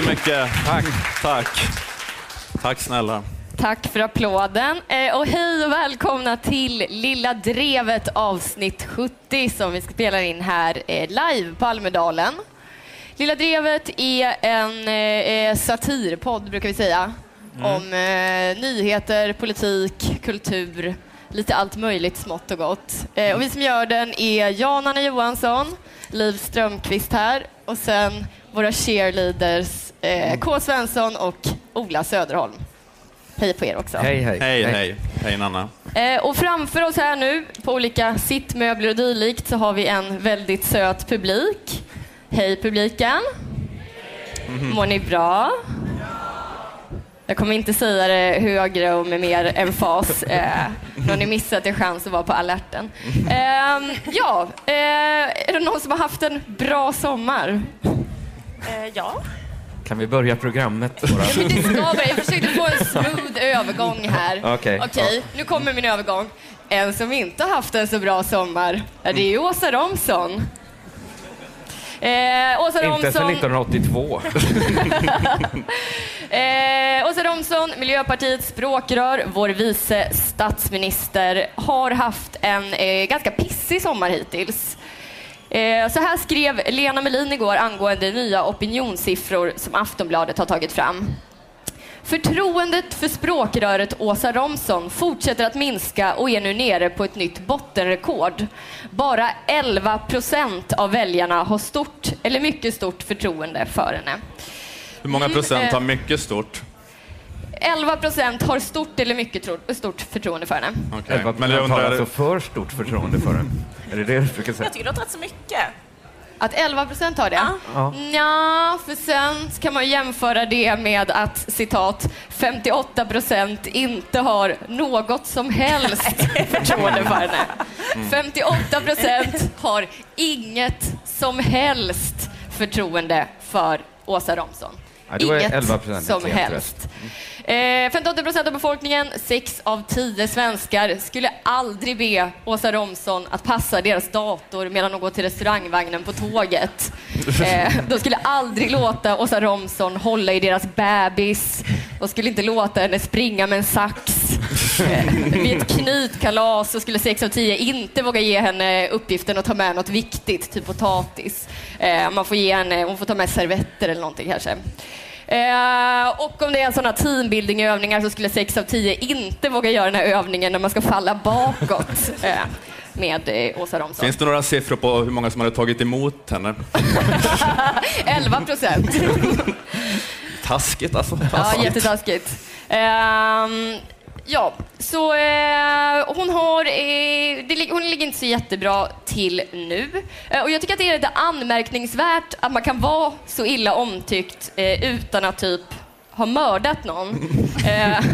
Tack så mycket. Tack. Tack. Tack snälla. Tack för applåden. Eh, och hej och välkomna till Lilla Drevet avsnitt 70 som vi spelar in här eh, live på Almedalen. Lilla Drevet är en eh, satirpodd, brukar vi säga, om eh, nyheter, politik, kultur, lite allt möjligt smått och gott. Och vi som gör den är Jan-Anna Johansson, Liv Strömqvist här och sen våra cheerleaders eh, K. Svensson och Ola Söderholm. Hej på er också. Hej, hej. Hej, hej. Hej Nanna. Eh, och framför oss här nu, på olika sittmöbler och dylikt, så har vi en väldigt söt publik. Hej publiken. Mår ni bra? Jag kommer inte säga det högre och med mer emfas. Eh, nu har ni missat er chans att vara på alerten. Eh, ja, eh, är det någon som har haft en bra sommar? Eh, ja. Kan vi börja programmet? Bara? Ja, men det ska vara. Jag försökte få en smooth övergång här. Okej. Okej, nu kommer min övergång. En som inte har haft en så bra sommar, ja, det är Åsa Romson. Eh, Åsa Inte sedan Romson, 1982. eh, Åsa Romson, Miljöpartiets språkrör, vår vice statsminister, har haft en eh, ganska pissig sommar hittills. Eh, så här skrev Lena Melin igår angående nya opinionssiffror som Aftonbladet har tagit fram. Förtroendet för språkröret Åsa Romson fortsätter att minska och är nu nere på ett nytt bottenrekord. Bara 11 procent av väljarna har stort eller mycket stort förtroende för henne. Hur många Mm, procent eh. har mycket stort? 11 procent har stort eller mycket tro- stort förtroende för henne. Okej. 11 Men jag procent har alltså för stort förtroende för den. Är det det du försöker säga? Jag tycker det låter rätt så mycket. Att 11 procent har det? Ja. Ja. Ja, för sen kan man jämföra det med att citat 58 procent inte har något som helst förtroende för henne. 58 procent har inget som helst förtroende för Åsa Romson. Ja, Inget 11% som helst. Eh, 58 procent av befolkningen, 6 av 10 svenskar, skulle aldrig be Åsa Romson att passa deras dator medan de går till restaurangvagnen på tåget. Eh, de skulle aldrig låta Åsa Romson hålla i deras bebis. De skulle inte låta henne springa med en sax. Eh, vid ett knytkalas så skulle 6 av 10 inte våga ge henne uppgiften att ta med något viktigt, typ potatis. Eh, man får ge henne, hon får ta med servetter eller någonting kanske. Eh, och om det är sådana teambuilding-övningar så skulle 6 av 10 inte våga göra den här övningen när man ska falla bakåt eh, med eh, Åsa Romson. finns det några siffror på hur många som hade tagit emot henne? 11 procent. Taskigt alltså. Ja, Taskigt. jättetaskigt. Ehm, ja, så eh, hon har... Eh, det, hon ligger inte så jättebra till nu. Eh, och jag tycker att det är lite anmärkningsvärt att man kan vara så illa omtyckt eh, utan att typ ha mördat någon. Eh,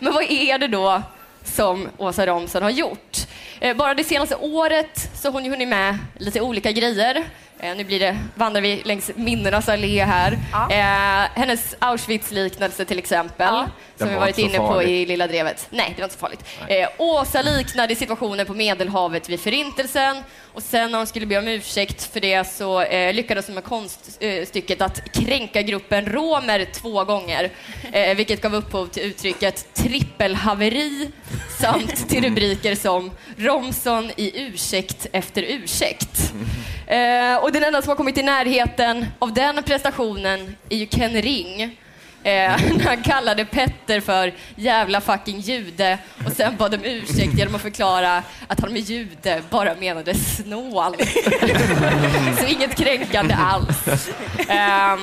men vad är det då som Åsa Romson har gjort? Eh, bara det senaste året så har hon ju hunnit med lite olika grejer. Eh, nu blir det, vandrar vi längs minnenas allé här. Ja. Eh, hennes Auschwitz-liknelse till exempel, Ja. som vi var varit inne på i Lilla Drevet. Nej, det var inte så farligt. Eh, Åsa liknade situationen på Medelhavet vid Förintelsen och sen när hon skulle be om ursäkt för det så eh, lyckades hon med konststycket att kränka gruppen romer två gånger, eh, vilket gav upphov till uttrycket trippelhaveri samt till rubriker som Romson i ursäkt efter ursäkt. Och den enda som har kommit i närheten av den prestationen är ju Ken Ring. Eh, när han kallade Petter för jävla fucking jude och sen bad om ursäkt genom att förklara att han med jude bara menade snål. Så inget kränkande alls. Eh,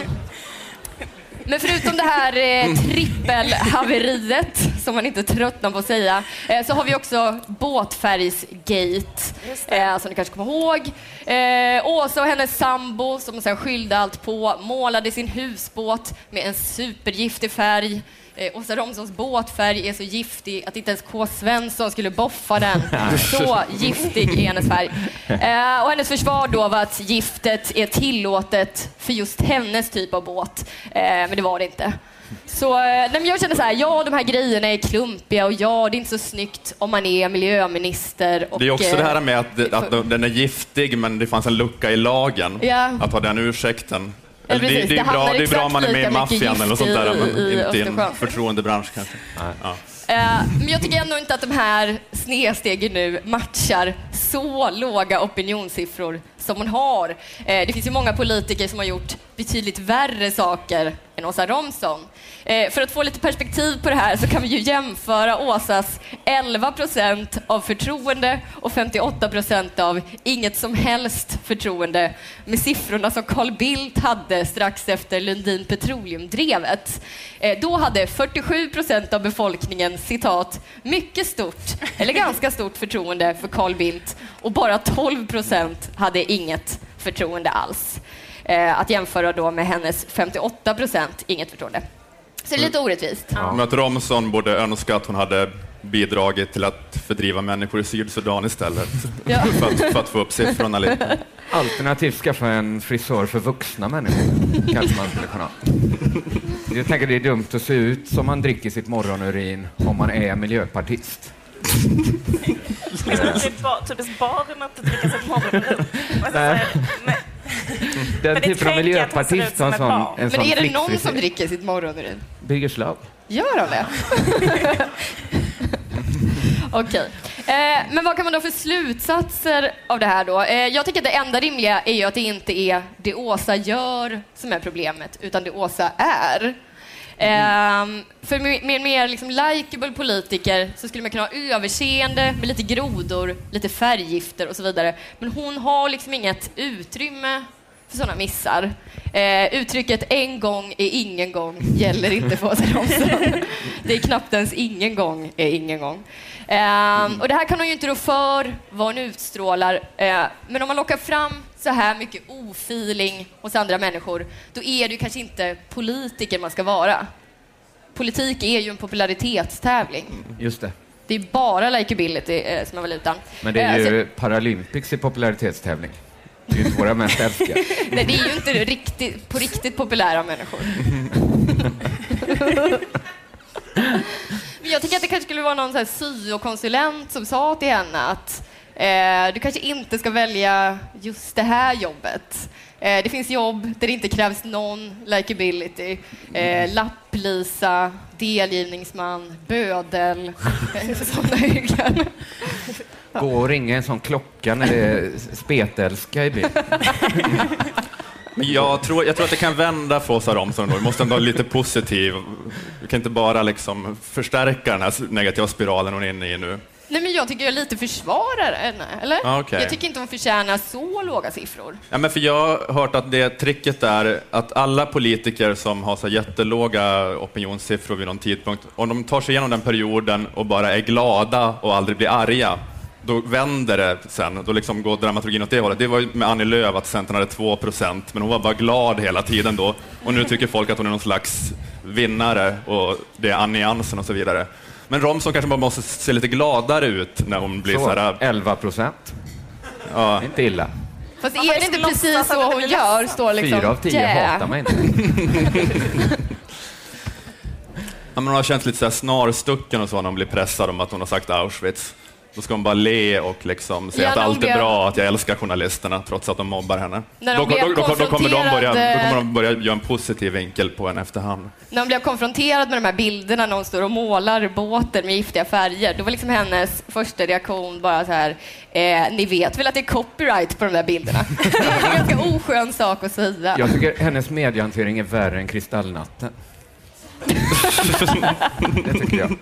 men förutom det här eh, trippelhaveriet, som man inte tröttnar på att säga, eh, så har vi också båtfärgsgate, eh, som ni kanske kommer ihåg. Eh, Åsa och hennes sambo, som sen skyllde allt på, målade sin husbåt med en supergiftig färg. Eh, Åsa Romsons båtfärg är så giftig att inte ens K. Svensson skulle boffa den. Så giftig är hennes färg. Eh, och hennes försvar då var att giftet är tillåtet för just hennes typ av båt. Eh, men det var det inte. Så eh, nej, jag känner så här, ja de här grejerna är klumpiga och ja det är inte så snyggt om man är miljöminister. Och, Det är också det här eh, med att, att den är giftig men det fanns en lucka i lagen. Ja. Att ha den ursäkten. Eller det, precis, det, är bra, det är bra om man är med i maffian eller sånt där, men i- inte i en förtroendebransch kanske. Ja. Eh, Men jag tycker ändå inte att de här snedstegen nu matchar så låga opinionssiffror som man har. Eh, Det finns ju många politiker som har gjort betydligt värre saker än Åsa Romson. Eh, För att få lite perspektiv på det här så kan vi ju jämföra Åsas 11 procent av förtroende och 58 procent av inget som helst förtroende med siffrorna som Carl Bildt hade strax efter Lundin Petroleum-drevet. Eh, Då hade 47 procent av befolkningen citat mycket stort eller ganska stort förtroende för Carl Bildt och bara 12 procent hade inget förtroende alls. Eh, Att jämföra då med hennes 58 procent inget förtroende. Så det är lite orättvist. Men att Romson borde önska att hon hade bidragit till att fördriva människor i Sydsudan istället. Ja. för, att, för att få upp siffrorna lite. Alternativt skaffa en frisör för vuxna människor. Kanske man skulle kunna. Jag tänker det är dumt att se ut som man dricker sitt morgonurin om man är miljöpartist. Typiskt barn att dricka sitt morgonurin. Den typen av miljöpartist som en sån, en Men sån är det någon som dricker sitt morgonurin? Birger Schlaug. Gör han det? Okej. Eh, men vad kan man då för slutsatser av det här då? Eh, jag tycker att det enda rimliga är ju att det inte är det Åsa gör som är problemet, utan det Åsa är. Eh, för med, med en mer liksom likeable politiker så skulle man kunna ha överseende med lite grodor, lite färggifter och så vidare. Men hon har liksom inget utrymme för sådana missar. Eh, uttrycket en gång är ingen gång gäller inte för Åsa Romson. Det är knappt ens ingen gång är ingen gång. Eh, och det här kan hon ju inte rå för vad hon utstrålar. Eh, men om man lockar fram så här mycket ofeeling hos andra människor, då är ju kanske inte politiker man ska vara. Politik är ju en popularitetstävling. Just det. Det är bara likability eh, som är valutan. Men det är Eh, så- ju Paralympics i popularitetstävling. Det är ju inte våra mest älskade. Nej, det är ju inte riktigt, på riktigt populära människor. Men jag tycker att det kanske skulle vara någon så här syokonsulent som sa till henne att eh, du kanske inte ska välja just det här jobbet. Eh, det finns jobb där det inte krävs någon likability. Eh, lapplisa, delgivningsman, bödel, sådana yrken. Gå och ringa en sån klocka när det är spetälska i bild. Men jag tror, jag tror att det kan vända för Åsa Romson. Vi måste ändå vara lite positiv. Vi kan inte bara liksom förstärka den här negativa spiralen hon är inne i nu. Nej, men jag tycker jag lite försvarar henne, eller? Ja, okej. Jag tycker inte hon förtjänar så låga siffror. Ja, men för jag har hört att det tricket är att alla politiker som har så jättelåga opinionssiffror vid någon tidpunkt, om de tar sig igenom den perioden och bara är glada och aldrig blir arga, då vänder det sen. Då liksom går dramaturgin åt det hållet. Det var ju med Annie Lööf att Centern hade 2 procent, men hon var bara glad hela tiden då. Och nu tycker folk att hon är någon slags vinnare och det är Annie Jansen och så vidare. Men Romson kanske bara måste se lite gladare ut när hon blir så, Så, här... 11 procent. Ja. Inte illa. Fast är det inte liksom precis så hon gör? Står liksom, Fyra av tio "Yeah." hatar mig inte. Ja, men hon har känts lite så här snarstucken och så när hon blir pressad om att hon har sagt Auschwitz. Då ska hon bara le och liksom säga Ja, att allt är bra, att jag älskar journalisterna trots att de mobbar henne. När de då, då, då, då, kommer de börja, då kommer de börja göra en positiv vinkel på en efterhand. När hon blev konfronterad med de här bilderna när hon står och målar båten med giftiga färger, då var liksom hennes första reaktion bara så här, eh, ni vet väl att det är copyright på de där bilderna? det är en ganska oskön sak att säga. Jag tycker hennes mediehantering är värre än Kristallnatten. det tycker jag.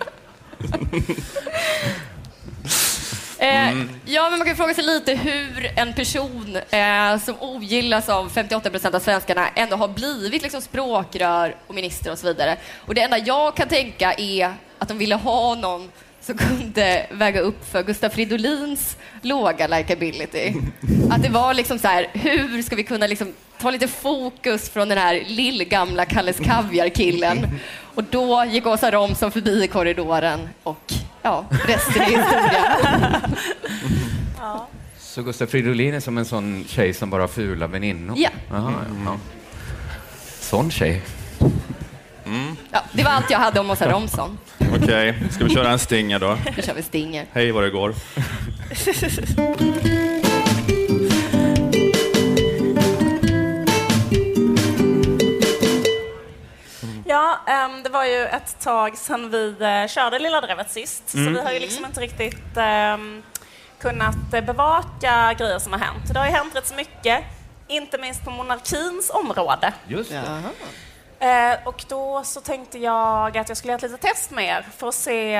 Eh, ja, men man kan fråga sig lite hur en person eh, som ogillas av 58 procent av svenskarna ändå har blivit liksom språkrör och minister och så vidare. Och det enda jag kan tänka är att de ville ha någon som kunde väga upp för Gustaf Fridolins låga likability. Att det var liksom så här, hur ska vi kunna liksom ta lite fokus från den här lillgamla Kalles Kaviar-killen? Och då gick Åsa Romson förbi i korridoren och ja, resten är historia. Ja. Så Gustav Fridolin är som en sån tjej som bara har fula väninnor? Ja. Aha, ja. Sån tjej. Ja, det var allt jag hade om Åsa Romson. Okej, ska vi köra en stinger då? Nu kör vi Stinger. Hej vad det går. Ju ett tag sedan vi eh, körde Lilla Drevet sist, så vi har ju liksom inte riktigt ehm, kunnat eh, bevaka grejer som har hänt. Det har ju hänt rätt så mycket, inte minst på monarkins område. Just det. Eh, och då så tänkte jag att jag skulle göra ett litet test med er för att se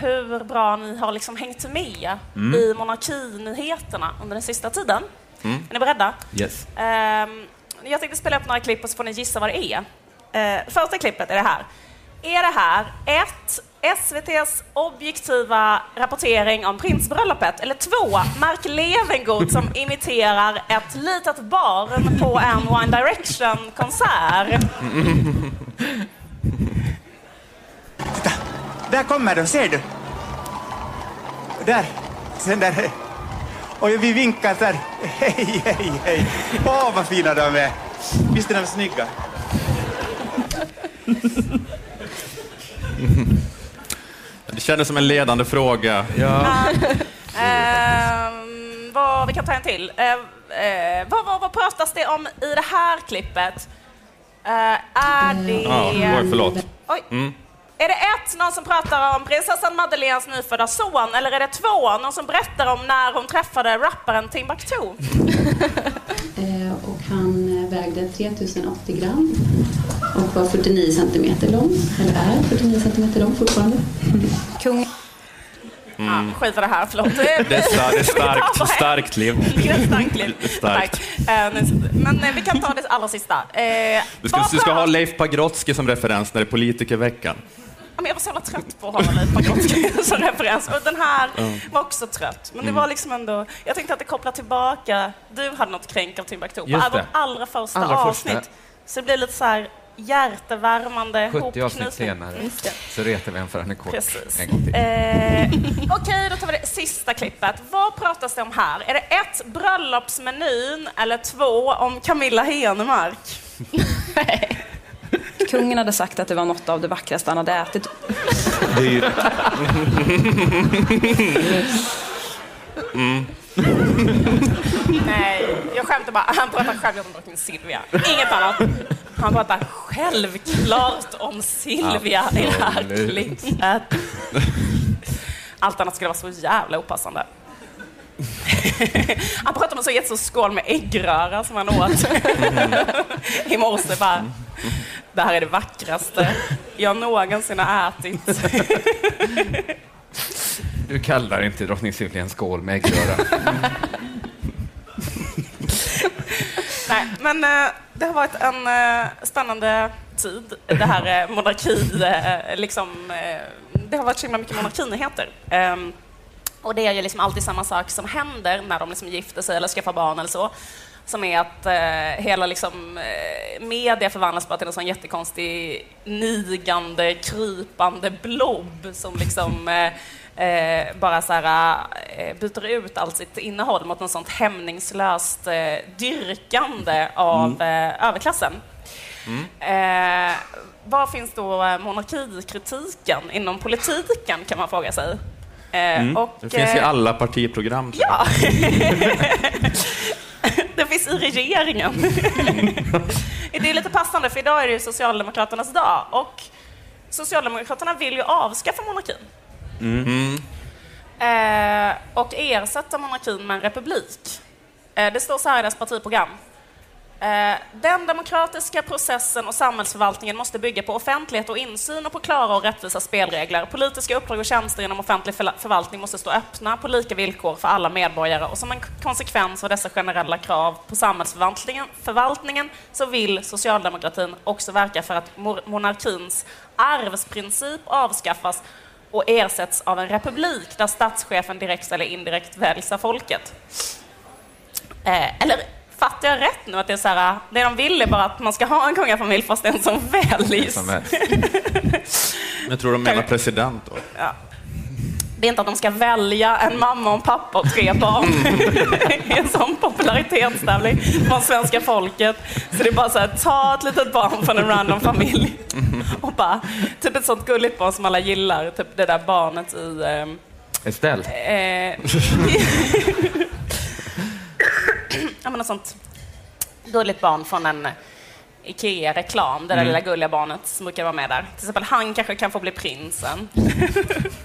hur bra ni har liksom hängt med i monarkinyheterna under den sista tiden. Är ni beredda? Yes. Ehm, jag tänkte spela upp några klipp och så får ni gissa vad det är. Eh, första klippet är det här. Är det här ett SVTs objektiva rapportering om prinsbröllopet eller två Mark Levengood som imiterar ett litet barn på en One Direction-konsert? Titta, där kommer de, ser du? Där, sen där. Och vi vinkar där. Hej, hej, hej. Åh, vad fina de är. Visst är de snygga? Det kändes som en ledande fråga. Ja. Ehm, vad, vi kan ta en till. Eh, eh, vad, vad, vad pratas det om i det här klippet? Eh, är det... Ja, oj, förlåt. Oj. Är det ett, någon som pratar om prinsessan Madeleines nyfödda son, eller är det två, någon som berättar om när hon träffade rapparen Timbuktu? Eh, och han vägde 3080 gram och var 49 centimeter lång, eller är 49 centimeter lång fortfarande. Kung Ja, skit i det här, förlåt. Det är, det är starkt, starkt liv. Starkt klipp. Starkt. Eh, Men eh, vi kan ta det allra sista. Eh, Du ska, du ska ha Leif Pagrotsky som referens när det är politikerveckan. Men jag var så jävla trött på ha Leif Pagrotsky som referens. Och den här var också trött. Men det var liksom ändå... Jag tänkte att det kopplar tillbaka... Du hade något kränk av Timbuktu på vårt allra första Allra första. avsnitt. Så det blir lite så här hjärtevärmande 70 avsnitt senare så retar vi en för henne kort Precis. en gång till. Eh, Okej, då tar vi det sista klippet. Vad pratas det om här? Är det ett, bröllopsmenyn eller två, om Camilla Henemark? Kungen hade sagt att det var något av det vackraste han hade ätit. Nej, jag skämtar bara. Han pratar självklart om drottning Silvia. Inget annat. Han pratar självklart om Silvia i det här klippet. Allt annat skulle vara så jävla opassande. Han pratar om en så jättestor skål med äggröra som han åt i morse. Bara, det här är det vackraste jag någonsin har ätit. Du kallar inte drottning Silvia en skål med äggröra. Nej, men eh, det har varit en eh, spännande tid, det här eh, monarki, liksom, det har varit så himla mycket monarkinyheter. Ehm, och det är ju liksom alltid samma sak som händer när de liksom gifter sig eller skaffar barn eller så. Som är att eh, hela liksom, eh, media förvandlas bara till en sån jättekonstig nigande, krypande blob som liksom eh, eh, bara så här, eh, byter ut allt sitt innehåll mot något sånt hämningslöst eh, dyrkande av eh, överklassen. Eh, var finns då monarkikritiken inom politiken kan man fråga sig. Eh, och, Det finns i alla partiprogram. Ja. det finns i regeringen. det är lite passande, för idag är det ju Socialdemokraternas dag. Och Socialdemokraterna vill ju avskaffa monarkin. Eh, och ersätta monarkin med en republik. Eh, det står så här i deras partiprogram. Eh, den demokratiska processen och samhällsförvaltningen måste bygga på offentlighet och insyn och på klara och rättvisa spelregler. Politiska uppdrag och tjänster inom offentlig förvaltning måste stå öppna på lika villkor för alla medborgare och som en konsekvens av dessa generella krav på samhällsförvaltningen förvaltningen så vill socialdemokratin också verka för att monarkins arvsprincip avskaffas och ersätts av en republik där statschefen direkt eller indirekt väljs av folket. Eh, eller fattar jag rätt nu att det är så här, det de vill är bara att man ska ha en kungafamilj fast den som väljs? Som helst. Jag tror de menar president då. Ja. Det är inte att de ska välja en mamma och en pappa och tre barn i en sån popularitetstävling från svenska folket. Så det är bara så här, ta ett litet barn från en random familj och bara, typ ett sånt gulligt barn som alla gillar, typ det där barnet i ehm, Estelle. Eh, ja, men något sånt gulligt barn från en Ikea-reklam, det där Mm. lilla gulliga barnet som brukar vara med där. Till exempel han kanske kan få bli prinsen. Men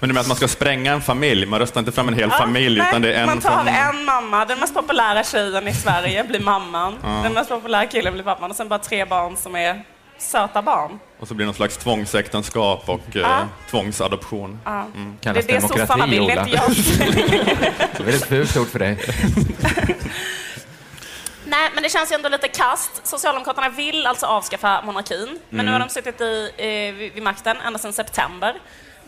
du menar att man ska spränga en familj? Man röstar inte fram en hel Ja, familj, nej, utan det är en man tar från... en mamma, den mest populära tjejen i Sverige blir mamman. Den mest populära killen blir pappan och sen bara tre barn som är söta barn. Och så blir det någon slags tvångsäktenskap och eh, Ja. tvångsadoption. Ja. Mm. Det är Kallas det sossarna demokrati, vill, Ola. inte jag. Det är ett fult ord för dig. Nej, men det känns ju ändå lite kast. Socialdemokraterna vill alltså avskaffa monarkin, men nu har de suttit i, eh, vid, makten ända sedan september.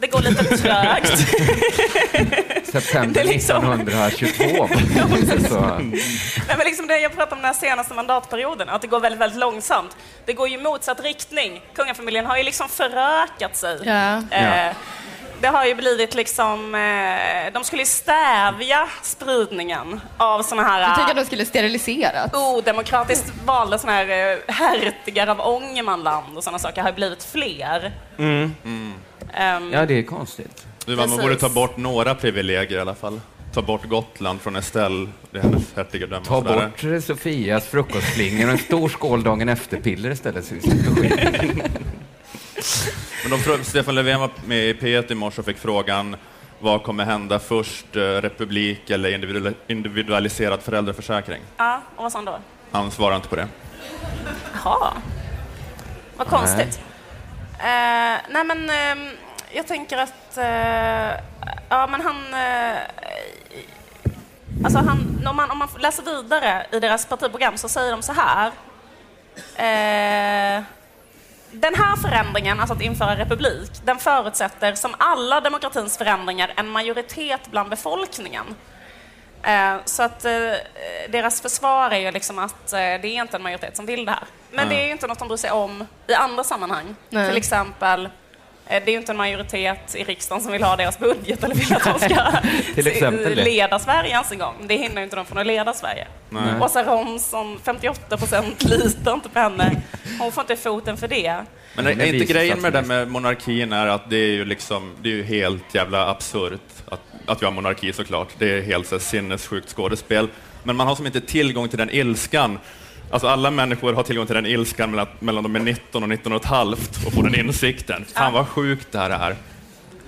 Det går lite trögt. September Det är liksom- 1922. Så, Nej, men liksom det jag pratade om den här senaste mandatperioden, att det går väldigt, väldigt långsamt. Det går ju i motsatt riktning. Kungafamiljen har ju liksom förökat sig. Ja. Eh, det har ju blivit liksom, eh, de skulle ju stävja spridningen av såna här Jag tycker att de skulle steriliseras. odemokratiskt valda såna här eh, hertigar av Ångermanland och sådana saker har ju blivit fler. Ehm, ja, det är konstigt. Du, man Precis. borde ta bort några privilegier i alla fall. Ta bort Gotland från Estelle, det är hennes hertigadöme. Ta bort eh, Sofias frukostflingor och en stor skål dagen efter-piller istället. Så vi slipper skit. Men de, Stefan Löfven var med i P1 i morse och fick frågan vad kommer hända först, eh, republik eller individual- individualiserad föräldraförsäkring? ja, och vad sa han då? Han svarar inte på det. Jaha. Vad konstigt. Nej, nej men ehm, jag tänker att... eh, ja, men han... eh, alltså han, om, man, om man läser vidare i deras partiprogram så säger de så här. Den här förändringen, alltså att införa republik, den förutsätter som alla demokratins förändringar en majoritet bland befolkningen. Eh, Så att eh, deras försvar är ju liksom att eh, det är inte en majoritet som vill det här. Men det är ju inte något de bryr sig om i andra sammanhang. Nej. Till exempel, det är ju inte en majoritet i riksdagen som vill ha deras budget eller vill att de ska Till exempel det. leda Sverige ens en gång. Det hindrar ju inte dem från att leda Sverige. Nej. Åsa Romson, 58 procent litar inte på henne. Hon får inte foten för det. Men Det är inte grejen med det där statsministern. med monarkin är att det är ju liksom, det är ju helt jävla absurt att, att vi har monarki såklart. Det är helt så här sinnessjukt skådespel. Men man har som inte tillgång till den ilskan. Alltså alla människor har tillgång till den ilskan mellan, mellan de är 19 och 19 och ett halvt och får den insikten. Fan vad sjukt det här är.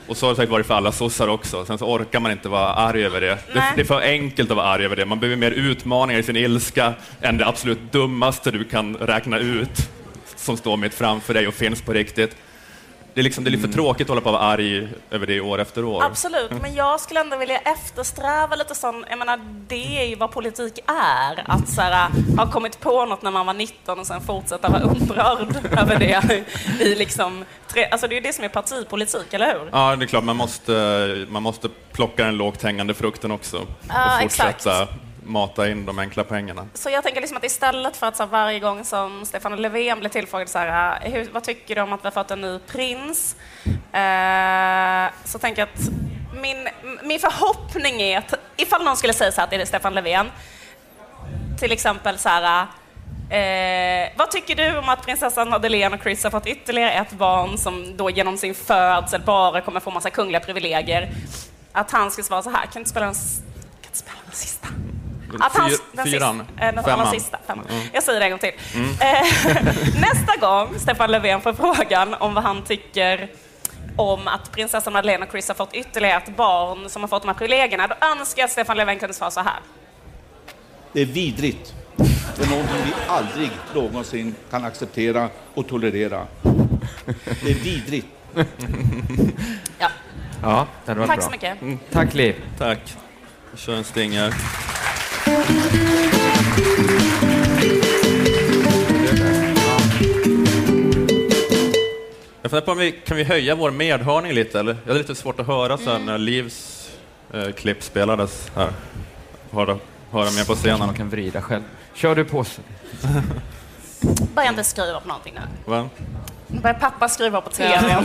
Och så har det säkert varit för alla sossar också. Sen så orkar man inte vara arg över det. Det, det är för enkelt att vara arg över det. Man behöver mer utmaningar i sin ilska än det absolut dummaste du kan räkna ut som står mitt framför dig och finns på riktigt. Det är, liksom, det är lite för tråkigt att hålla på att vara arg över det år efter år. Absolut, men jag skulle ändå vilja eftersträva lite sån, jag menar det är ju vad politik är, att så här, ha kommit på något när man var 19 och sen fortsätta vara upprörd över det i liksom, tre, alltså det är ju det som är partipolitik, eller hur? Ja, det är klart, man måste, man måste plocka den lågt hängande frukten också och exakt. fortsätta mata in de enkla pengarna. Så jag tänker liksom att istället för att så varje gång som Stefan Löfven blir tillfrågad så här, ah, hur, vad tycker du om att vi har fått en ny prins? Eh, så tänker jag att min, min förhoppning är att ifall någon skulle säga så här till Stefan Löfven, till exempel så här, eh, vad tycker du om att prinsessan Madeleine och Chris har fått ytterligare ett barn som då genom sin födsel bara kommer få massa kungliga privilegier? Att han skulle svara så här, kan du inte spela en, s- kan inte spela den sista? Att han, den fyran? Sista, eh, den Femman? sista, femman. Jag säger det en gång till. Eh, nästa gång Stefan Löfven får frågan om vad han tycker om att prinsessan Madeleine och Chris har fått ytterligare ett barn som har fått de här privilegierna, då önskar jag att Stefan Löfven kunde svara så här. Det är vidrigt. Det är någonting vi aldrig någonsin kan acceptera och tolerera. Det är vidrigt. Ja. Ja, det varit Tack bra. så mycket. Tack, Liv. Tack. Vi kör en stinger. Jag funderar på om vi kan vi höja vår medhörning lite, eller? Jag hade lite svårt att höra sen när Livs eh, klipp spelades här. Höra, höra mer på scenen. Man kan vrida själv. Kör du på. Börja inte skruva på någonting nu. Va? Börjar pappa skruva på tvn.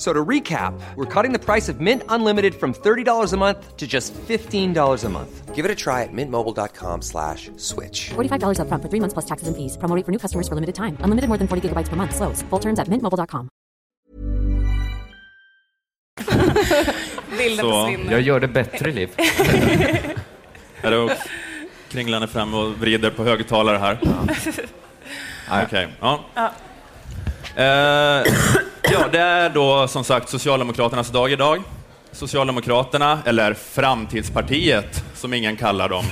F- So to recap, we're cutting the price of Mint Unlimited from $30 a month to just $15 a month. Give it a try at mintmobile.com slash switch. $45 upfront for three months plus taxes and fees. Promo rate for new customers for limited time. Unlimited more than 40 gigabytes per month. Slows. Full terms at mintmobile.com. Bilden Så. försvinner. Jag gör det bättre, Liv. Är det kringlarna fram och vrider på högtalare här? Okej, ja. Ja. Eh, ja, det är då som sagt Socialdemokraternas dag idag. Socialdemokraterna, eller Framtidspartiet som ingen kallar dem.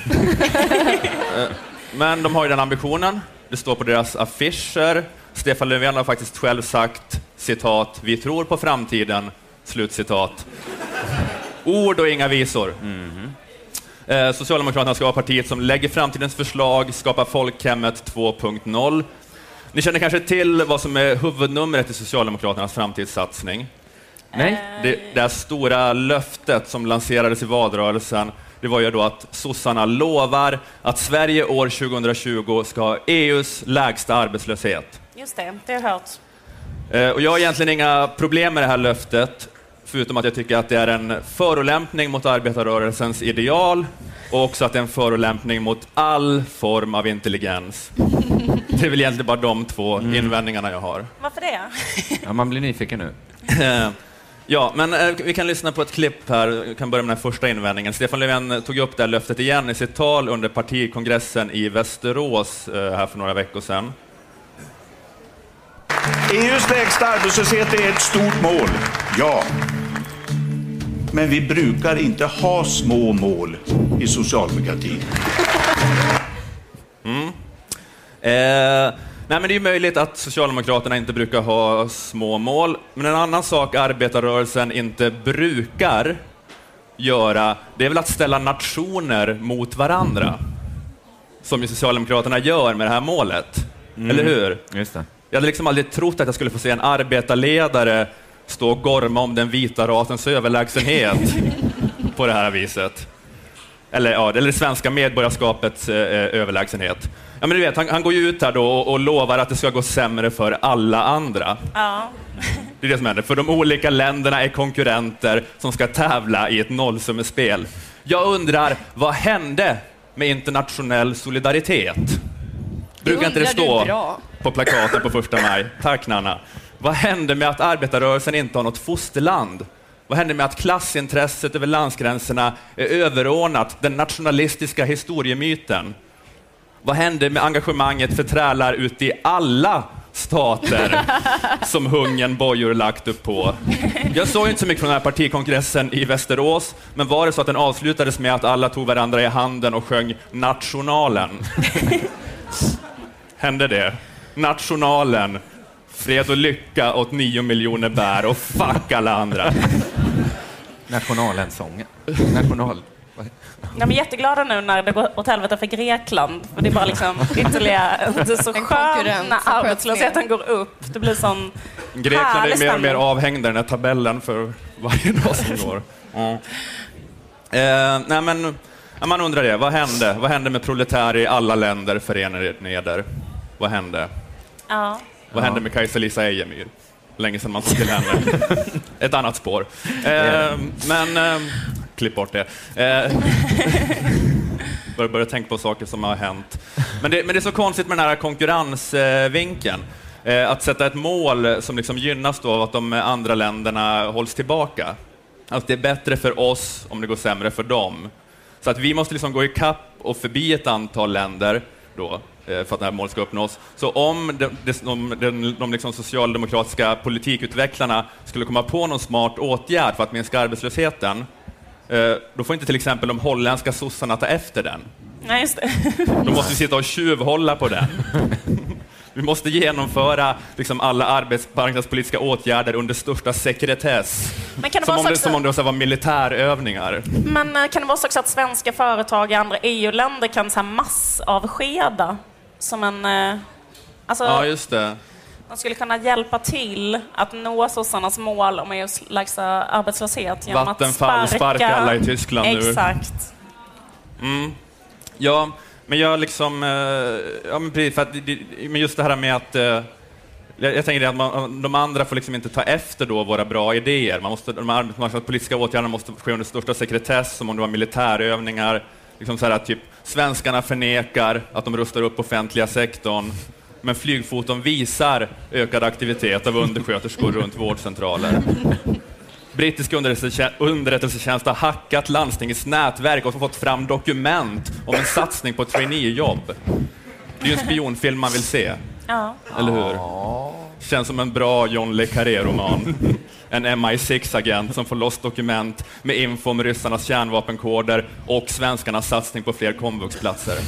Eh, Men de har ju den ambitionen. Det står på deras affischer. Stefan Löfven har faktiskt själv sagt citat, vi tror på framtiden, slutcitat. Ord och inga visor. Eh, Socialdemokraterna ska vara partiet som lägger framtidens förslag, skapar folkhemmet 2.0. Ni känner kanske till vad som är huvudnumret i Socialdemokraternas framtidssatsning? Nej? Det, det här stora löftet som lanserades i valrörelsen, det var ju då att sossarna lovar att Sverige år 2020 ska ha EUs lägsta arbetslöshet. Just det, det har jag hört. Eh, Och jag har egentligen inga problem med det här löftet, förutom att jag tycker att det är en förolämpning mot arbetarrörelsens ideal och också att det är en förolämpning mot all form av intelligens. Det är väl egentligen bara de två invändningarna jag har. Varför det? Ja, man blir nyfiken nu. Eh, Ja, men eh, vi kan lyssna på ett klipp här. Vi kan börja med den första invändningen. Stefan Löfven tog upp det här löftet igen i sitt tal under partikongressen i Västerås eh, här för några veckor sedan. EUs lägsta arbetslöshet är ett stort mål, ja. Men vi brukar inte ha små mål i socialdemokratin. Eh, nej, men det är möjligt att Socialdemokraterna inte brukar ha små mål, men en annan sak arbetarrörelsen inte brukar göra, det är väl att ställa nationer mot varandra. Som ju Socialdemokraterna gör med det här målet. Eller hur? Just det. Jag hade liksom aldrig trott att jag skulle få se en arbetarledare stå och gorma om den vita rasens överlägsenhet på det här viset. Eller, ja, eller det svenska medborgarskapets eh, överlägsenhet. Ja, men du vet, han, han går ju ut här då och, och lovar att det ska gå sämre för alla andra. Ja. Det är det som händer, för de olika länderna är konkurrenter som ska tävla i ett nollsummespel. Jag undrar, vad hände med internationell solidaritet? Brukar inte det stå på plakaten på första maj? Tack Nanna. Vad hände med att arbetarrörelsen inte har något fosterland? Vad hände med att klassintresset över landsgränserna är överordnat den nationalistiska historiemyten? Vad hände med engagemanget för trälar ute i alla stater som hungern bojor lagt upp på? Jag såg inte så mycket från den här partikongressen i Västerås, men var det så att den avslutades med att alla tog varandra i handen och sjöng Nationalen? Hände det? Nationalen, fred och lycka åt nio miljoner bär och fuck alla andra. Nationalensången. National... Jag är jätteglada nu när det går åt helvete för Grekland. För det är bara liksom ytterligare... Det är så skönt när arbetslösheten går upp. Det blir sån Grekland är mer och mer i den här tabellen för varje dag som går. Eh, nej men, man undrar det, vad hände? Vad hände med proletärer i alla länder förenade eder? Vad hände? Ja. Vad hände med Kajsa-Lisa Ejemyr? Länge sedan man såg till henne. Ett annat spår. Eh, men, eh, klipp bort det. Eh, börjar, börja tänka på saker som har hänt. Men det, men det är så konstigt med den här konkurrensvinkeln. Eh, att sätta ett mål som liksom gynnas då av att de andra länderna hålls tillbaka. Att det är bättre för oss om det går sämre för dem. Så att vi måste liksom gå i kapp och förbi ett antal länder då, för att det här målet ska uppnås. Så om de, de, de, de liksom socialdemokratiska politikutvecklarna skulle komma på någon smart åtgärd för att minska arbetslösheten, eh, då får inte till exempel de holländska sossarna ta efter den. Nej, just det. De måste sitta och tjuvhålla på den. Vi måste genomföra liksom alla arbetsmarknadspolitiska åtgärder under största sekretess. Men kan det Som vara om det, som om det var militärövningar. Men eh, kan det vara så också att svenska företag i andra EU-länder kan så här massavskeda som en... eh, Alltså, Ja, just det. de skulle kunna hjälpa till att nå sossarnas mål om EUs lägsta arbetslöshet genom Vattenfall att sparka... sparkar alla i Tyskland nu. Exakt. Mm. Ja, men jag liksom... eh, Ja, men precis, för att, men just det här med att... eh, Jag, tänker att man, de andra får liksom inte ta efter då våra bra idéer. Man måste, de arbetsmarknadspolitiska åtgärderna måste ske under största sekretess, som om det var militärövningar. Liksom så här typ, svenskarna förnekar att de rustar upp offentliga sektorn, men flygfoton visar ökad aktivitet av undersköterskor runt vårdcentraler. Brittiska underrättelsetjänst, underrättelsetjänst har hackat landstingets nätverk och fått fram dokument om en satsning på traineejobb. Det är ju en spionfilm man vill se. Ja. Eller hur? Känns som en bra John le Carré-roman. En MI6-agent som får loss dokument med info om ryssarnas kärnvapenkoder och svenskarnas satsning på fler komvuxplatser.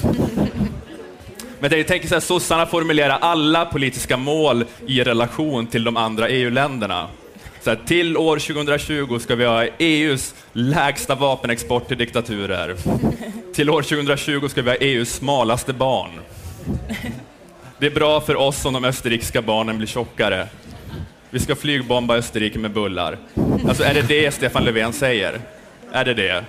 Men jag tänker så här, sossarna formulerar alla politiska mål i relation till de andra EU-länderna. Så här, till år 2020 ska vi ha EUs lägsta vapenexport till diktaturer. Till år 2020 ska vi ha EUs smalaste barn. Det är bra för oss om de österrikiska barnen blir tjockare. Vi ska flygbomba Österrike med bullar. Alltså, är det det Stefan Löfven säger? Är det det?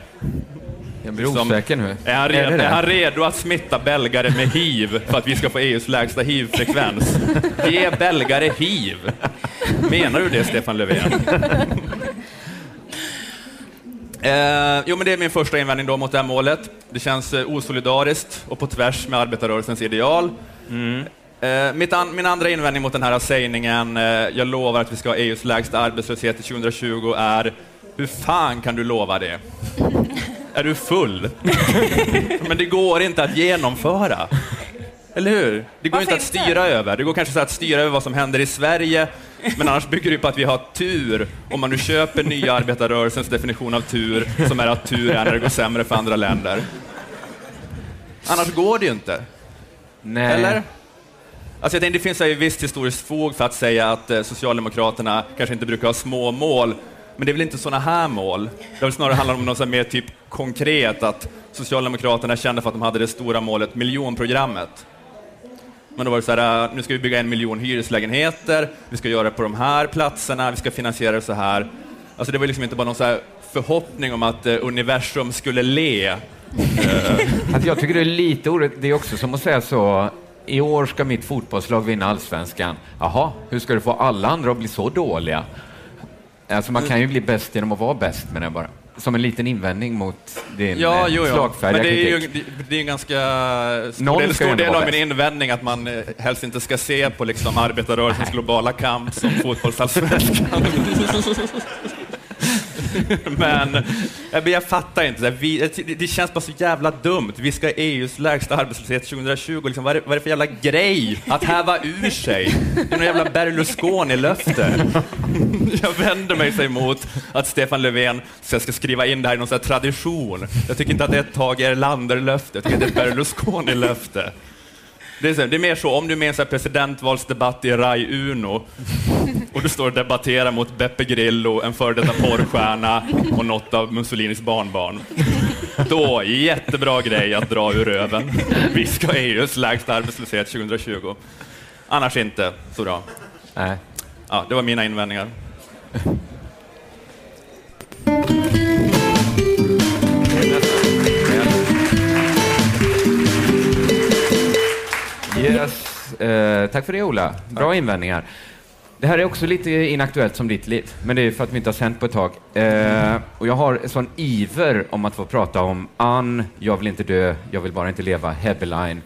Jag blir osäker nu. Är han, Är det redo, det? är han redo att smitta belgare med hiv för att vi ska få EUs lägsta hiv-frekvens? Ge belgare hiv! Menar du det, Stefan Löfven? Eh, jo, men det är min första invändning då mot det här målet. Det känns eh, osolidariskt och på tvärs med arbetarrörelsens ideal. Eh, mitt an, min andra invändning mot den här sägningen, eh, jag lovar att vi ska ha EUs lägsta arbetslöshet till 2020, är hur fan kan du lova det? Är du full? Men det går inte att genomföra. Eller hur? Det går Varför inte att inte? styra över. Det går kanske så att styra över vad som händer i Sverige, men annars bygger det på att vi har tur. Om man nu köper nya arbetarrörelsens definition av tur, som är att tur är när det går sämre för andra länder. Annars går det ju inte. Nej. Eller? Alltså jag tänkte, det finns ju visst historiskt fog för att säga att eh, Socialdemokraterna kanske inte brukar ha små mål, men det är väl inte sådana här mål? Det vill snarare handla om något mer typ konkret, att Socialdemokraterna kände för att de hade det stora målet miljonprogrammet. Men då var det så här, eh, nu ska vi bygga en miljon hyreslägenheter, vi ska göra det på de här platserna, vi ska finansiera det så här. Alltså det var liksom inte bara någon så här förhoppning om att eh, universum skulle le. Alltså jag tycker det är lite orätt. Det är också som att säga så, i år ska mitt fotbollslag vinna allsvenskan. Jaha, hur ska du få alla andra att bli så dåliga? Alltså man kan ju bli bäst genom att vara bäst, men jag bara. Som en liten invändning mot din Ja, eh, jo, jo. slagfärdiga Men det är ju kritik. det, det är en ganska stor Någon del, stor del av min invändning att man eh, helst inte ska se på liksom arbetarrörelsens globala kamp som fotbollsallsvenskan. Men eh, jag, jag fattar inte. det. Vi, det- det känns bara så jävla dumt. Vi ska ha EUs lägsta arbetslöshet 2020. Liksom, vad, är det, vad är det för jävla grej att häva ur sig? Det är någon jävla Berlusconi-löfte. Jag vänder mig sig emot att Stefan Löfven ska, ska skriva in det här i någon sån här tradition. Jag tycker inte att det är ett Tage Erlander-löfte, jag tycker att det är ett Berlusconi-löfte. Det är, så, det är mer så, om du är med i en presidentvalsdebatt i Rai Uno och du står och debatterar mot Beppe Grillo, en före detta porrstjärna och något av Mussolinis barnbarn. Då, jättebra grej att dra ur röven. Vi ska ha EUs lägsta arbetslöshet 2020. Annars inte så bra. Nej. Ja, det var mina invändningar. Yes. Eh, tack för det, Ola. Bra invändningar. Det här är också lite inaktuellt som ditt liv, men det är för att vi inte har sänt på ett tag. Eh, och jag har en sån iver om att få prata om Ann, Jag vill inte dö, Jag vill bara inte leva, Hebeline.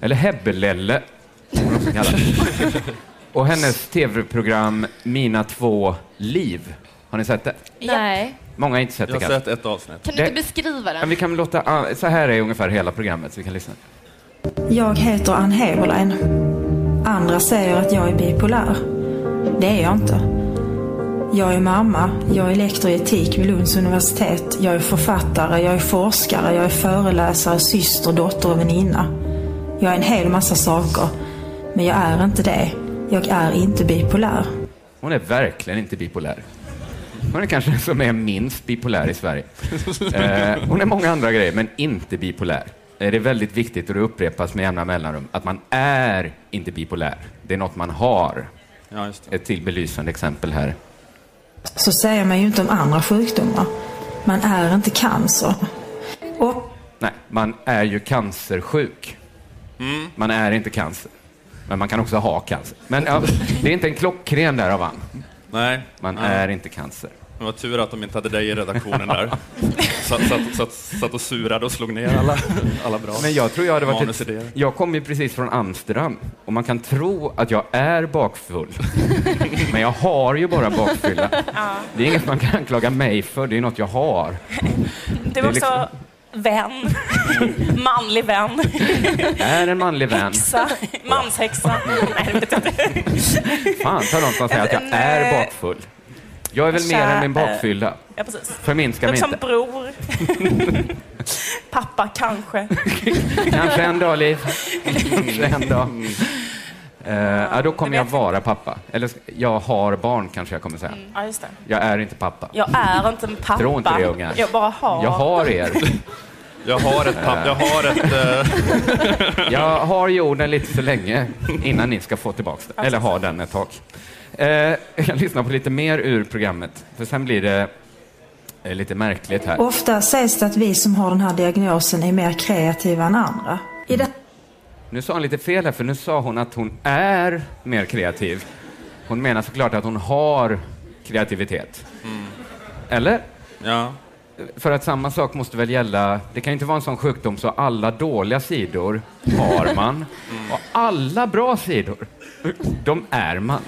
Eller Hebbelelle. Och hennes tv-program Mina två liv. Har ni sett det? Nej. Många har inte sett Jag det har kanske. sett ett avsnitt. Kan du inte beskriva den? vi kan låta, ah, så här är ungefär hela programmet, så vi kan lyssna. Jag heter Ann Heberlein. Andra säger att jag är bipolär. Det är jag inte. Jag är mamma, jag är lektor i etik vid Lunds universitet, jag är författare, jag är forskare, jag är föreläsare, syster, dotter och väninna. Jag är en hel massa saker. Men jag är inte det. Jag är inte bipolär. Hon är verkligen inte bipolär. Hon är kanske den som är minst bipolär i Sverige. Eh, hon är många andra grejer, men inte bipolär. Eh, Det är väldigt viktigt, och det upprepas med jämna mellanrum, att man är inte bipolär. Det är något man har. Ja, just det. Ett till belysande exempel här. Så säger man ju inte om andra sjukdomar. Man är inte cancer. Och Nej, man är ju cancersjuk. Man är inte cancer. Men man kan också ha cancer. Men ja, det är inte en klockren där av han. Nej. Man Nej. är inte cancer. Det var tur att de inte hade dig i redaktionen där. Satt, satt, satt, satt och surade och slog ner alla, alla bra Men jag tror jag hade varit ett. Jag kom ju precis från Amsterdam och man kan tro att jag är bakfull. Men jag har ju bara bakfylla. Det är inget man kan anklaga mig för, det är något jag har. Du är Det är också liksom- vän. Manlig vän. Jag är en manlig vän. Häxa. Manshäxa. Nej, det vet jag inte. Fan tar de som säger att jag är bakfull. Jag är väl mer än min bakfylla. Ja, precis. Förminska mig som inte. bror. Pappa, kanske. Kanske en dag, Liv. Kanske en dag. Eh, ja, då kommer jag vara pappa. Eller jag har barn, kanske jag kommer säga. Ja, just det. Jag är inte pappa. Jag är inte en pappa. Tro inte det, ungar. Jag bara har. Jag har er. Jag har ett papp, jag har ett... eh, Jag har jorden lite så länge innan ni ska få tillbaka den. Eller ha den ett tag. Eh, jag lyssnar på lite mer ur programmet, för sen blir det eh, lite märkligt här. Ofta sägs det att vi som har den här diagnosen är mer kreativa än andra. I det Nu sa hon lite fel här, för nu sa hon att hon är mer kreativ. Hon menar såklart att hon har kreativitet. Eller? Ja. För att samma sak måste väl gälla, det kan ju inte vara en sån sjukdom så alla dåliga sidor har man och alla bra sidor, de är man.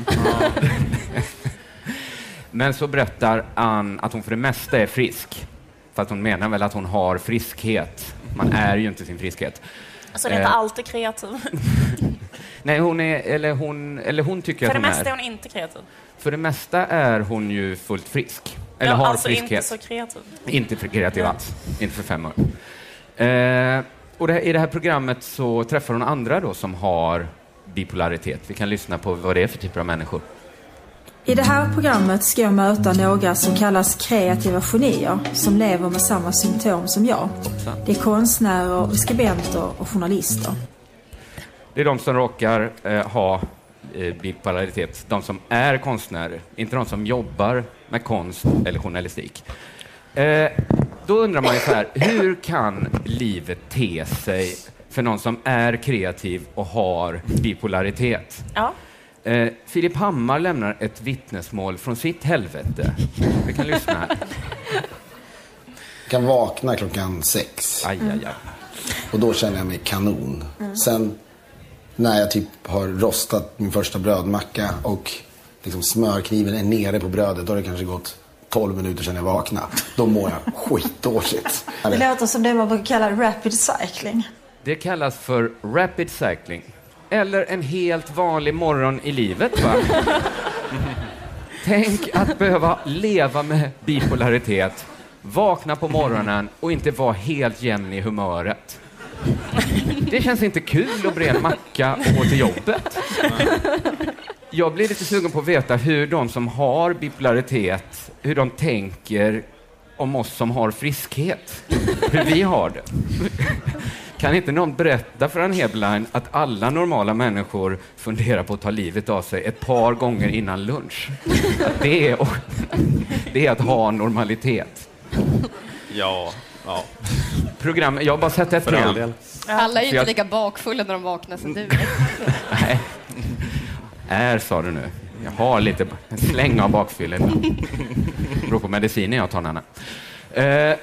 Men så berättar Ann att hon för det mesta är frisk. Fast hon menar väl att hon har friskhet. Man är ju inte sin friskhet. Alltså, det är inte Eh, alltid kreativ. Nej, hon är, eller hon, eller hon tycker För att det hon mesta är. är hon inte kreativ. För det mesta är hon ju fullt frisk. Eller ja, har alltså friskhet. inte så kreativ. Inte för kreativ alls. Inte för fem år. Eh, och det, I det här programmet så träffar hon andra då som har bipolaritet. Vi kan lyssna på vad det är för typer av människor. I det här programmet ska jag möta några som kallas kreativa genier som lever med samma symptom som jag. Det är konstnärer, skribenter och journalister. Det är de som råkar eh, ha eh, bipolaritet. De som är konstnärer, inte de som jobbar med konst eller journalistik. Eh, då undrar man ju så här, hur kan livet te sig för någon som är kreativ och har bipolaritet? Ja. Eh, Filip Hammar lämnar ett vittnesmål från sitt helvete. Vi kan lyssna här. Kan vakna klockan sex. Aj, aj, aj. Och då känner jag mig kanon. Mm. Sen när jag typ har rostat min första brödmacka och liksom smörkniven är nere på brödet. Då har det kanske gått 12 minuter sedan jag vaknade. Då mår jag skitdåligt. Det låter som det man brukar kalla rapid cycling. Det kallas för rapid cycling. Eller en helt vanlig morgon i livet, va? Tänk att behöva leva med bipolaritet, vakna på morgonen och inte vara helt jämn i humöret. Det känns inte kul att bre en macka och gå till jobbet. Jag blir lite sugen på att veta hur de som har bipolaritet, hur de tänker om oss som har friskhet. Hur vi har det. Kan inte någon berätta för en Heberlein att alla normala människor funderar på att ta livet av sig ett par gånger innan lunch? Att det, är, det är att ha normalitet. Ja, ja. Program, jag har bara sett ett För all program. Alla är ju inte jag- lika bakfulla när de vaknar som du. Nej. Är, sa du nu. Jag har lite en släng av bakfylla ibland. beror på medicinen jag tar, Nanna. Eh,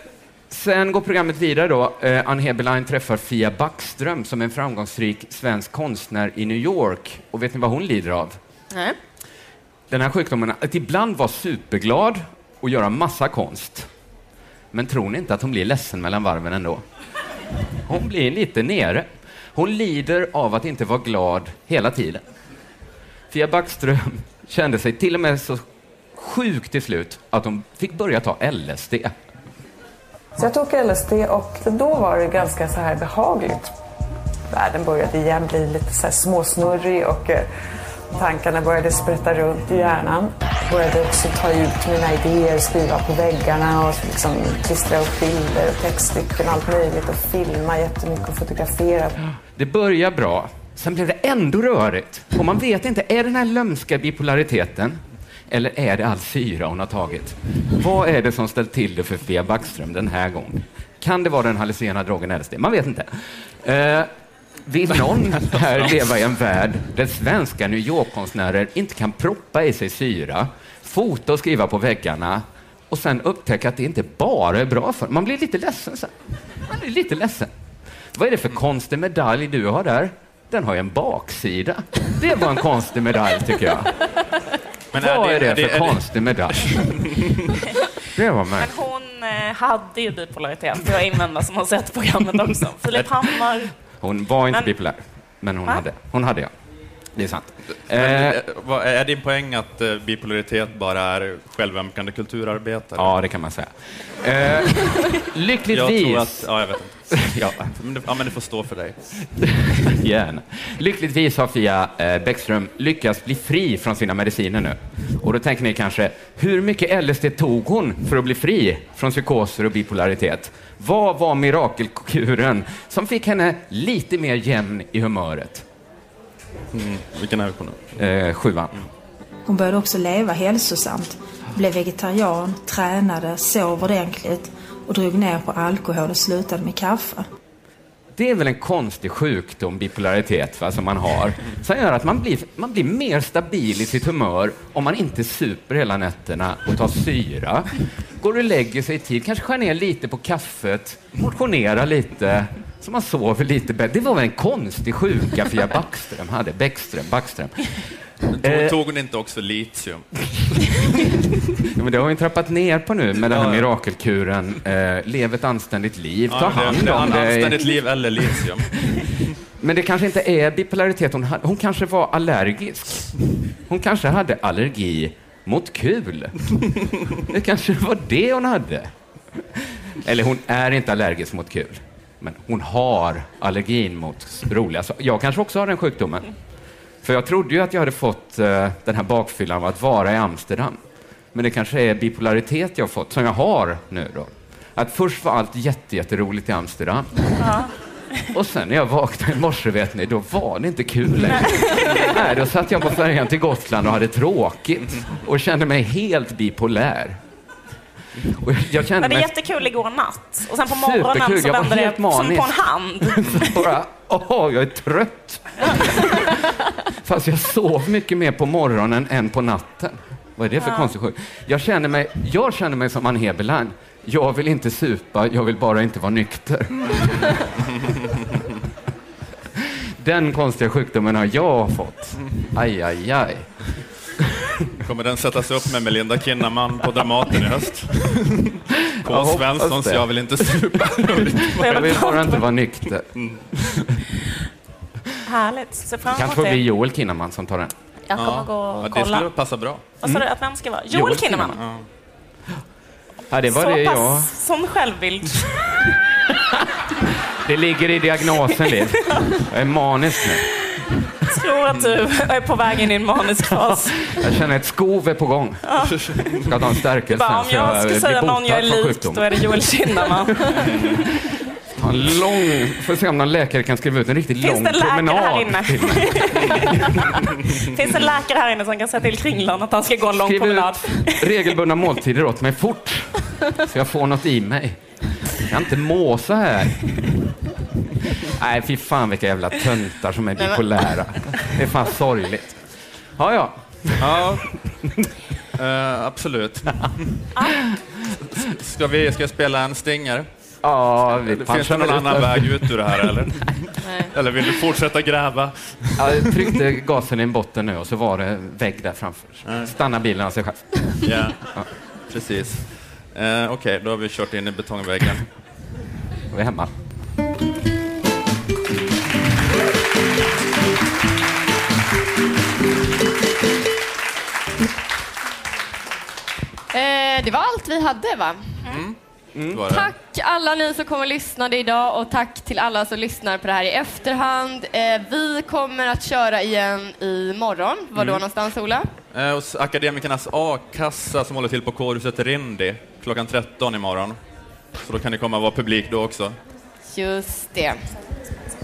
sen går programmet vidare då. Eh, Ann Heberlein träffar Fia Backström som är en framgångsrik svensk konstnär i New York. Och vet ni vad hon lider av? Nej. Den här sjukdomen att ibland vara superglad och göra massa konst. Men tror ni inte att hon blir ledsen mellan varven ändå? Hon blir lite nere. Hon lider av att inte vara glad hela tiden. Fia Backström kände sig till och med så sjuk till slut att hon fick börja ta LSD. Så jag tog LSD och då var det ganska så här behagligt. Världen började igen bli lite så här småsnurrig och eh, tankarna började sprätta runt i hjärnan. Jag började också ta ut mina idéer, skriva på väggarna och liksom klistra upp bilder och textstycken och allt möjligt och filma jättemycket och fotografera. Det börjar bra, sen blev det ändå rörigt. Och man vet inte, är det den här lömska bipolariteten eller är det all syra hon har tagit? Vad är det som ställt till det för Fia Backström den här gången? Kan det vara den hallucinogena drogen LSD? Man vet inte. Eh, Vill någon här leva i en värld där svenska New York-konstnärer inte kan proppa i sig syra, fota och skriva på väggarna och sen upptäcka att det inte bara är bra för Man blir lite ledsen sen. Man blir lite ledsen. Vad är det för konstig medalj du har där? Den har ju en baksida. Det var en konstig medalj tycker jag. Men Vad är det, är det- för är det- konstig medalj? Det var Men märkligt. hon eh, hade ju bipolaritet, det har invända som har sett programmet också. Filip Hammar, Hon var inte Men- bipolär, men hon Va? hade. Hon hade ja. Det är sant. Men, Eh, eh, vad- är din poäng att eh, bipolaritet bara är självömkande kulturarbetare? ja, det kan man säga. Eh, Jag lyckligtvis... tror att, ja, jag vet inte. ja, Men det, ja, men det får stå för dig. gärna. Lyckligtvis har Fia eh, Bäckström lyckats bli fri från sina mediciner nu. Och då tänker ni kanske, hur mycket LSD tog hon för att bli fri från psykoser och bipolaritet? Vad var mirakelkuren som fick henne lite mer jämn i humöret? Mm. Vilken är vi på nu? Eh, sjuan. Hon började också leva hälsosamt, blev vegetarian, tränade, sov ordentligt och drog ner på alkohol och slutade med kaffe. Det är väl en konstig sjukdom, bipolaritet, va, som man har, som gör att man blir, man blir mer stabil i sitt humör om man inte super hela nätterna och tar syra, går och lägger sig i tid, kanske skär ner lite på kaffet, motionerar lite, så man sover lite bättre. Det var väl en konstig sjuka Fia Backström hade, Bäckström, Backström. Tog, Eh. tog hon inte också litium? Ja, men det har vi trappat ner på nu med den här mirakelkuren. Eh, lev ett anständigt liv, ta Ja, det- hand det är om dig. Anständigt liv eller litium. Men det kanske inte är bipolaritet hon. Hon kanske var allergisk. Hon kanske hade allergi mot kul. Det kanske var det hon hade. Eller hon är inte allergisk mot kul. Men hon har allergin mot roliga saker. Jag kanske också har den sjukdomen. För jag trodde ju att jag hade fått eh, den här bakfyllan av att vara i Amsterdam. Men det kanske är bipolaritet jag har fått, som jag har nu då. Att först var allt jätte, jätteroligt i Amsterdam. Och sen när jag vaknade i morse, vet ni, då var det inte kul längre. Nej, då satt jag på färjan till Gotland och hade tråkigt och kände mig helt bipolär. Och jag- jag kände det är mig jättekul igår natt. Och sen på Superkul, morgonen så jag var vände det som på en hand. bara, åh, jag är trött. Fast jag sov mycket mer på morgonen än på natten. Vad är det för Ja. konstig sjuk? Jag känner mig, jag känner mig som Ann Heberlein. Jag vill inte supa, jag vill bara inte vara nykter. Den konstiga sjukdomen har jag fått. Aj, aj, aj. Kommer den sättas upp med Melinda Kinnaman på Dramaten i höst? På Jag hoppas Svenssons det. Jag vill inte supa. Jag vill bara inte vara nykter. Härligt. Se fram Kanske emot får bli det. Joel Kinnaman som tar den. Jag kommer gå och ja, det kolla. skulle passa bra. Vad sa du att vem ska vara? Joel, Kinnaman. Ja. Ja, det var Så det jag... pass sån självbild. Det ligger i diagnosen, Liv. Jag är manisk nu. Tror att du är på väg in i en manisk fas. Jag känner ett skov är på gång. Ja. Ska ta en stärkelse Bara, om jag ska säga någon jag är lik, då är det Joel Kinnaman. Ta en lång... Får se om någon läkare kan skriva ut en riktigt Finns lång det en läkare promenad. här inne? Finns det en läkare här inne som kan säga till Kringlan att han ska gå en lång Skriv promenad? ut regelbundna måltider åt mig fort, så jag får något i mig. Jag kan inte må så här. Nej, fy fan vilka jävla töntar som är bipolära. Det är fan sorgligt. Ja, ja. Ja, eh, absolut. Ska vi ska jag spela en stinger? Ja, vi Finns det någon annan väg ut ur det här eller? Eller vill du fortsätta gräva? Jag tryckte gasen i en botten nu och så var det vägg där framför. Stanna bilen av sig själv. Ja, precis. Eh, Okej, då har vi kört in i betongväggen. Vi är hemma. Allt vi hade, va? Var det. Tack alla ni som kom och lyssnade idag och tack till alla som lyssnar på det här i efterhand. Eh, vi kommer att köra igen imorgon. Var då Mm. någonstans, Ola? Eh, hos Akademikernas A-kassa som håller till på kårhuset Rindi klockan 13 imorgon. Så då kan ni komma och vara publik då också. Just det.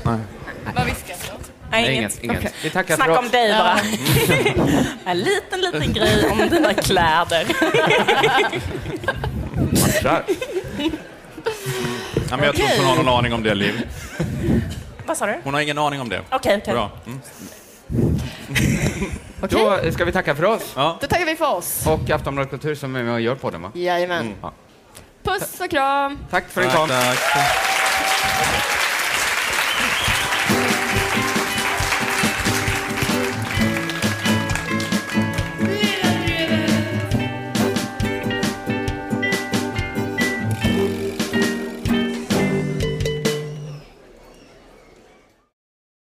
Nej. Vad viskar Nej, inget. inget. Okej. Vi tackar Snacka för om dig bara. Ja. en liten, liten grej om dina kläder. Ja, men jag tror inte hon har någon aning om det, Liv. Vad sa du? Hon har ingen aning om det. Okej, okej. Bra. Mm. Då ska vi tacka för oss. Ja. Då tackar vi för oss. Och Aftonbladet Kultur som är med och gör podden, va? Jajamän. Ja. Puss och kram. Tack för en Tack, kram. tack.